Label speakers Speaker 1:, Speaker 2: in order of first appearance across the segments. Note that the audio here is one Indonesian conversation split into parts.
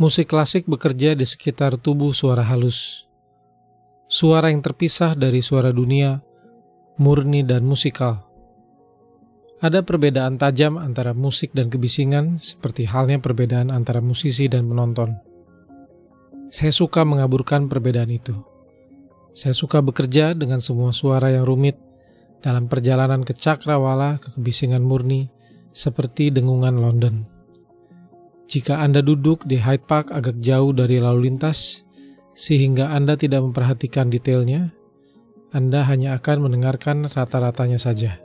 Speaker 1: Musik klasik bekerja di sekitar tubuh suara halus. Suara yang terpisah dari suara dunia, murni dan musikal. Ada perbedaan tajam antara musik dan kebisingan, seperti halnya perbedaan antara musisi dan penonton. Saya suka mengaburkan perbedaan itu. Saya suka bekerja dengan semua suara yang rumit dalam perjalanan ke cakrawala ke kebisingan murni, seperti dengungan London. Jika Anda duduk di Hyde Park agak jauh dari lalu lintas, sehingga Anda tidak memperhatikan detailnya, Anda hanya akan mendengarkan rata-ratanya saja.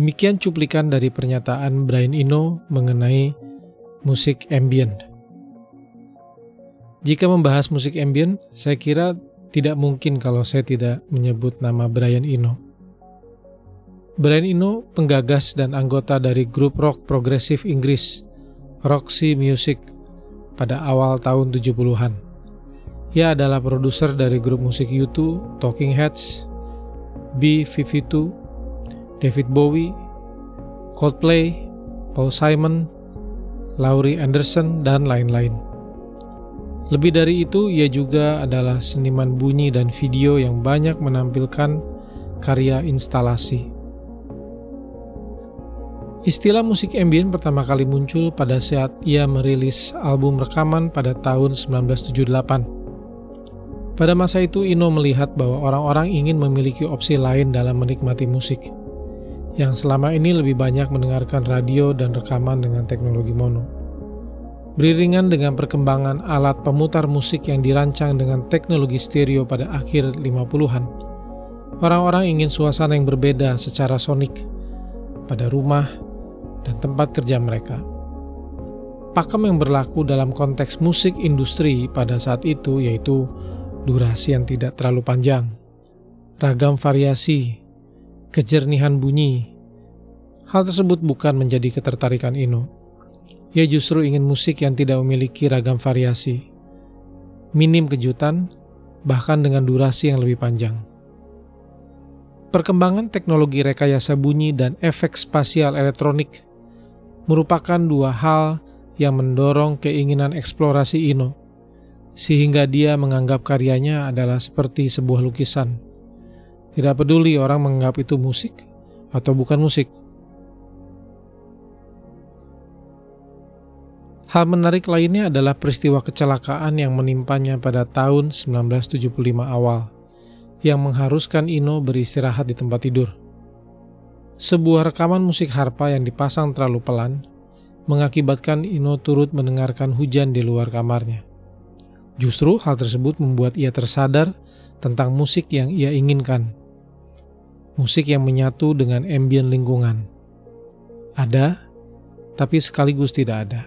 Speaker 1: Demikian cuplikan dari pernyataan Brian Eno mengenai musik ambient. Jika membahas musik ambient, saya kira tidak mungkin kalau saya tidak menyebut nama Brian Eno. Brian Eno penggagas dan anggota dari grup rock progresif Inggris Roxy Music pada awal tahun 70-an. Ia adalah produser dari grup musik U2, Talking Heads, B-52, David Bowie, Coldplay, Paul Simon, Laurie Anderson, dan lain-lain. Lebih dari itu, ia juga adalah seniman bunyi dan video yang banyak menampilkan karya instalasi. Istilah musik ambient pertama kali muncul pada saat ia merilis album rekaman pada tahun 1978. Pada masa itu Ino melihat bahwa orang-orang ingin memiliki opsi lain dalam menikmati musik, yang selama ini lebih banyak mendengarkan radio dan rekaman dengan teknologi mono. Beriringan dengan perkembangan alat pemutar musik yang dirancang dengan teknologi stereo pada akhir 50-an, orang-orang ingin suasana yang berbeda secara sonik pada rumah, dan tempat kerja mereka. Pakem yang berlaku dalam konteks musik industri pada saat itu yaitu durasi yang tidak terlalu panjang, ragam variasi, kejernihan bunyi. Hal tersebut bukan menjadi ketertarikan Ino. Ia justru ingin musik yang tidak memiliki ragam variasi, minim kejutan, bahkan dengan durasi yang lebih panjang. Perkembangan teknologi rekayasa bunyi dan efek spasial elektronik merupakan dua hal yang mendorong keinginan eksplorasi Ino, sehingga dia menganggap karyanya adalah seperti sebuah lukisan. Tidak peduli orang menganggap itu musik atau bukan musik. Hal menarik lainnya adalah peristiwa kecelakaan yang menimpanya pada tahun 1975 awal, yang mengharuskan Ino beristirahat di tempat tidur. Sebuah rekaman musik harpa yang dipasang terlalu pelan mengakibatkan Ino turut mendengarkan hujan di luar kamarnya. Justru hal tersebut membuat ia tersadar tentang musik yang ia inginkan. Musik yang menyatu dengan ambien lingkungan. Ada, tapi sekaligus tidak ada.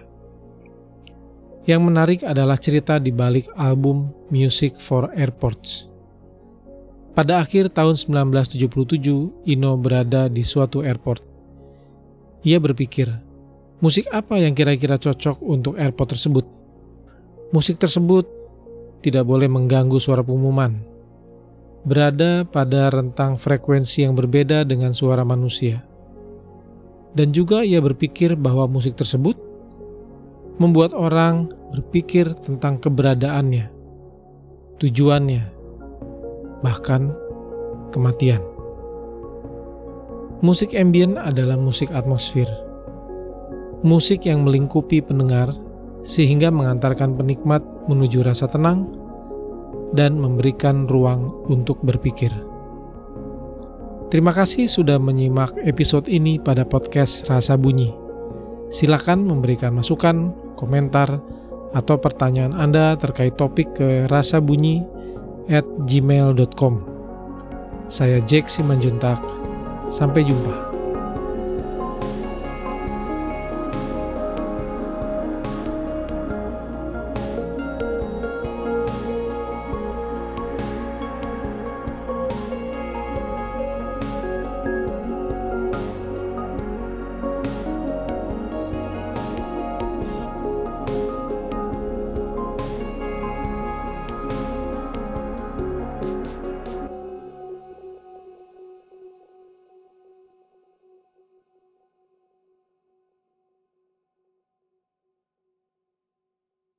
Speaker 1: Yang menarik adalah cerita di balik album Music for Airports pada akhir tahun 1977, Ino berada di suatu airport. Ia berpikir, musik apa yang kira-kira cocok untuk airport tersebut? Musik tersebut tidak boleh mengganggu suara pengumuman. Berada pada rentang frekuensi yang berbeda dengan suara manusia. Dan juga ia berpikir bahwa musik tersebut membuat orang berpikir tentang keberadaannya, tujuannya, bahkan kematian. Musik ambient adalah musik atmosfer. Musik yang melingkupi pendengar sehingga mengantarkan penikmat menuju rasa tenang dan memberikan ruang untuk berpikir. Terima kasih sudah menyimak episode ini pada podcast Rasa Bunyi. Silakan memberikan masukan, komentar, atau pertanyaan Anda terkait topik ke Rasa Bunyi at gmail.com. Saya Jack Simanjuntak. Sampai jumpa.